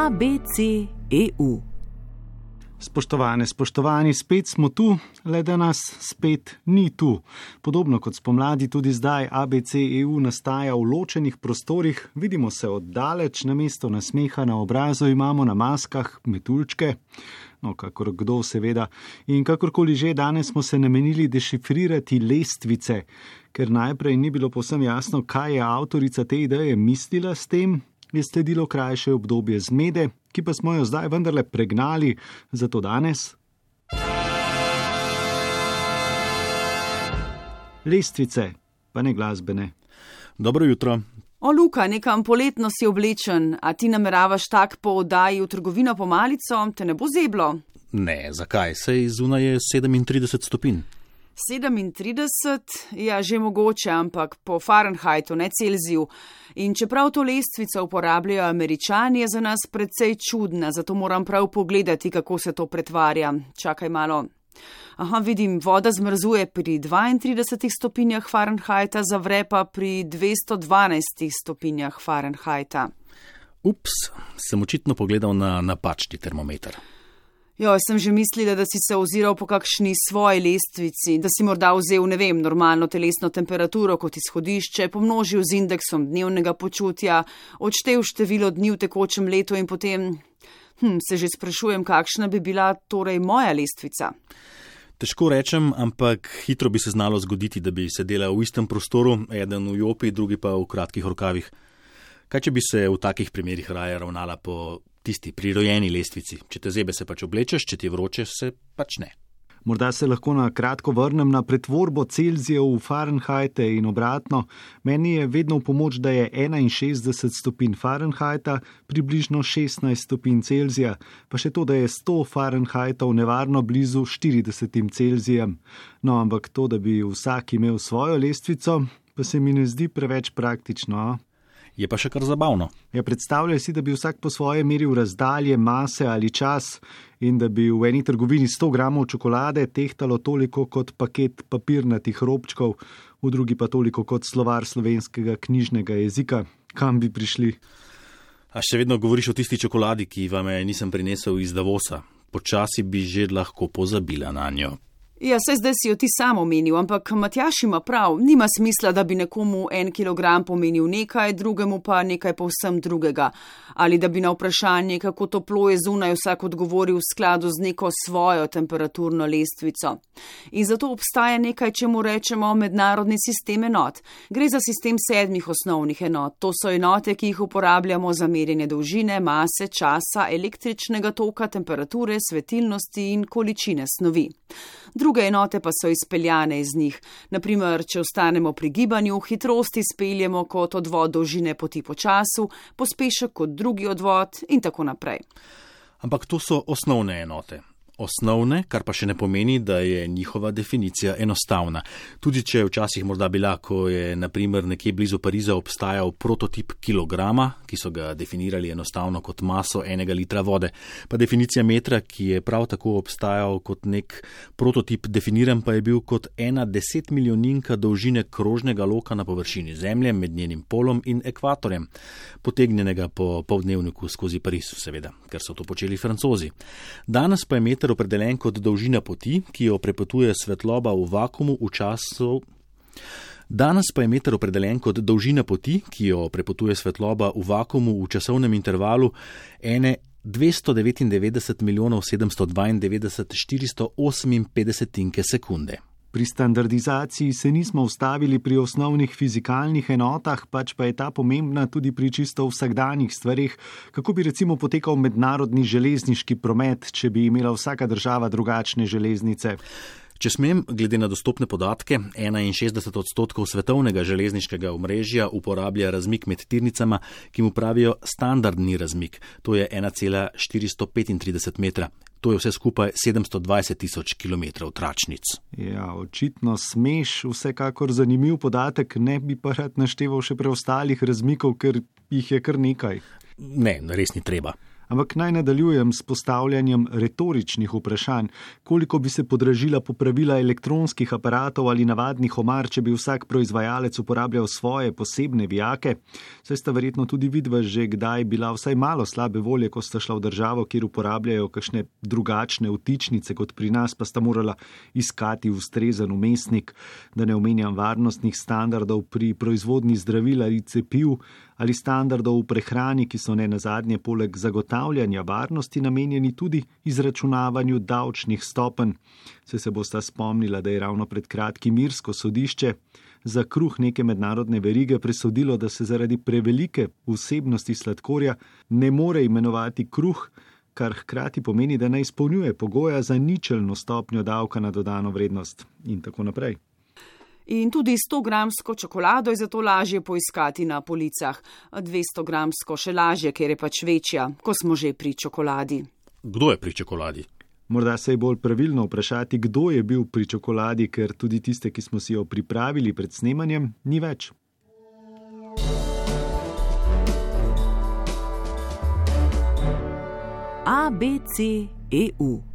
ABC EU. Spoštovane, spoštovani, spet smo tu, le da nas spet ni tu. Podobno kot spomladi, tudi zdaj ABC EU nastaja v ločenih prostorih, vidimo se oddaleč, na mesto nasmeha na obrazu imamo na maskah metulčke, no, kakor kdo seveda. In kakorkoli že, danes smo se namenili dešifrirati lestvice, ker najprej ni bilo posem jasno, kaj je avtorica te ideje mislila s tem, je sledilo krajše obdobje zmede, ki pa smo jo zdaj vendarle pregnali, zato danes. Lestvice, pa ne glasbene. Dobro jutro. O, Luka, nekam poletno si oblečen, a ti nameravaš tak po oddaji v trgovino po malico, te ne bo zeblo. Ne, zakaj? Sej zunaj je 37 stopinj. 37, ja, že mogoče, ampak po Fahrenheitu, ne Celziju. In čeprav to lestvico uporabljajo američani, je za nas precej čudna, zato moram prav pogledati, kako se to pretvarja. Čakaj malo. Aha, vidim, voda zmrzuje pri 32 stopinjah Fahrenheita, zavre pa pri 212 stopinjah Fahrenheita. Ups, sem očitno pogledal na napačni termometer. Jo, sem že mislila, da si se oziral po kakšni svoji lestvici, da si morda vzel, ne vem, normalno telesno temperaturo kot izhodišče, pomnožil z indeksom dnevnega počutja, odštev število dni v tekočem letu in potem, hm, se že sprašujem, kakšna bi bila torej moja lestvica. Težko rečem, ampak hitro bi se znalo zgoditi, da bi sedela v istem prostoru, eden v jopi, drugi pa v kratkih rokavih. Kaj če bi se v takih primerih raje ravnala po tisti prirojeni lestvici. Če te zebe se pač oblečeš, če ti vroče, se pač ne. Morda se lahko na kratko vrnem na pretvorbo Celzija v Fahrenheite in obratno. Meni je vedno v pomoč, da je 61 stopinj Fahrenheita približno 16 stopinj Celzija, pa še to, da je 100 Fahrenheitov nevarno blizu 40 Celzijem. No, ampak to, da bi vsak imel svojo lestvico, pa se mi ne zdi preveč praktično. Je pa še kar zabavno. Ja, predstavljaj si, da bi vsak po svoje meril razdalje, mase ali čas in da bi v eni trgovini 100 gramov čokolade tehtalo toliko kot paket papirnatih robčkov, v drugi pa toliko kot slovar slovenskega knjižnega jezika. Kam bi prišli? A še vedno govoriš o tisti čokoladi, ki vam je nisem prinesel iz Davosa. Počasi bi že lahko pozabila na njo. Ja, se zdaj si jo ti sam omenil, ampak Matjaš ima prav, nima smisla, da bi nekomu en kilogram pomenil nekaj, drugemu pa nekaj povsem drugega. Ali da bi na vprašanje, kako toplo je zunaj, vsak odgovoril v skladu z neko svojo temperaturno lestvico. In zato obstaja nekaj, čemu rečemo mednarodni sistem enot. Gre za sistem sedmih osnovnih enot. To so enote, ki jih uporabljamo za merjenje dolžine, mase, časa, električnega toka, temperature, svetilnosti in količine snovi druge enote pa so izpeljane iz njih. Naprimer, če ostanemo pri gibanju, hitrost izpeljemo kot odvod dolžine poti po času, pospešek kot drugi odvod in tako naprej. Ampak to so osnovne enote osnovne, kar pa še ne pomeni, da je njihova definicija enostavna. Tudi če je včasih morda bila, ko je naprimer nekje blizu Pariza obstajal prototip kilograma, ki so ga definirali enostavno kot maso enega litra vode, pa definicija metra, ki je prav tako obstajal kot nek prototip, definiran pa je bil kot ena deset milijoninka dolžine krožnega loka na površini Zemlje med njenim polom in ekvatorjem, potegnjenega po povdnevniku skozi Pariz, seveda, ker so to počeli francozi. Danes pa je meter meter opredeljen kot dolžina poti, ki jo prepotuje svetloba v vakumu v času. Danes pa je meter opredeljen kot dolžina poti, ki jo prepotuje svetloba v vakumu v časovnem intervalu ene 299 milijonov 792 458 sekunde. Pri standardizaciji se nismo ustavili pri osnovnih fizikalnih enotah, pač pa je ta pomembna tudi pri čisto vsakdanjih stvarih, kako bi recimo potekal mednarodni železniški promet, če bi imela vsaka država drugačne železnice. Če smem, glede na dostopne podatke, 61 odstotkov svetovnega železniškega omrežja uporablja razmik med tirnicama, ki mu pravijo standardni razmik, to je 1,435 metra. To je vse skupaj 720 tisoč km tračnic. Ja, očitno smeš, vsekakor zanimiv podatek, ne bi pa rad našteval še preostalih razmikov, ker jih je kar nekaj. Ne, res ni treba. Ampak naj nadaljujem s postavljanjem retoričnih vprašanj, koliko bi se podražila popravila elektronskih aparatov ali navadnih omar, če bi vsak proizvajalec uporabljal svoje posebne vijake. Saj sta verjetno tudi vidva že kdaj bila vsaj malo slabe volje, ko sta šla v državo, kjer uporabljajo kakšne drugačne vtičnice kot pri nas, pa sta morala iskati ustrezen umestnik, da ne omenjam varnostnih standardov pri proizvodni zdravil ali cepiv ali standardov v prehrani, ki so ne na zadnje poleg zagotavljanja varnosti namenjeni tudi izračunavanju davčnih stopenj. Se se boste spomnila, da je ravno pred kratkim Mirsko sodišče za kruh neke mednarodne verige presodilo, da se zaradi prevelike vsebnosti sladkorja ne more imenovati kruh, kar hkrati pomeni, da ne izpolnjuje pogoja za ničelno stopnjo davka na dodano vrednost in tako naprej. In tudi 100-gramsko čokolado je zato lažje poiskati na policah, 200-gramsko še lažje, ker je pač večja, ko smo že pri čokoladi. Kdo je pri čokoladi? Morda se je bolj pravilno vprašati, kdo je bil pri čokoladi, ker tudi tiste, ki smo si jo pripravili pred snemanjem, ni več. ABC EU.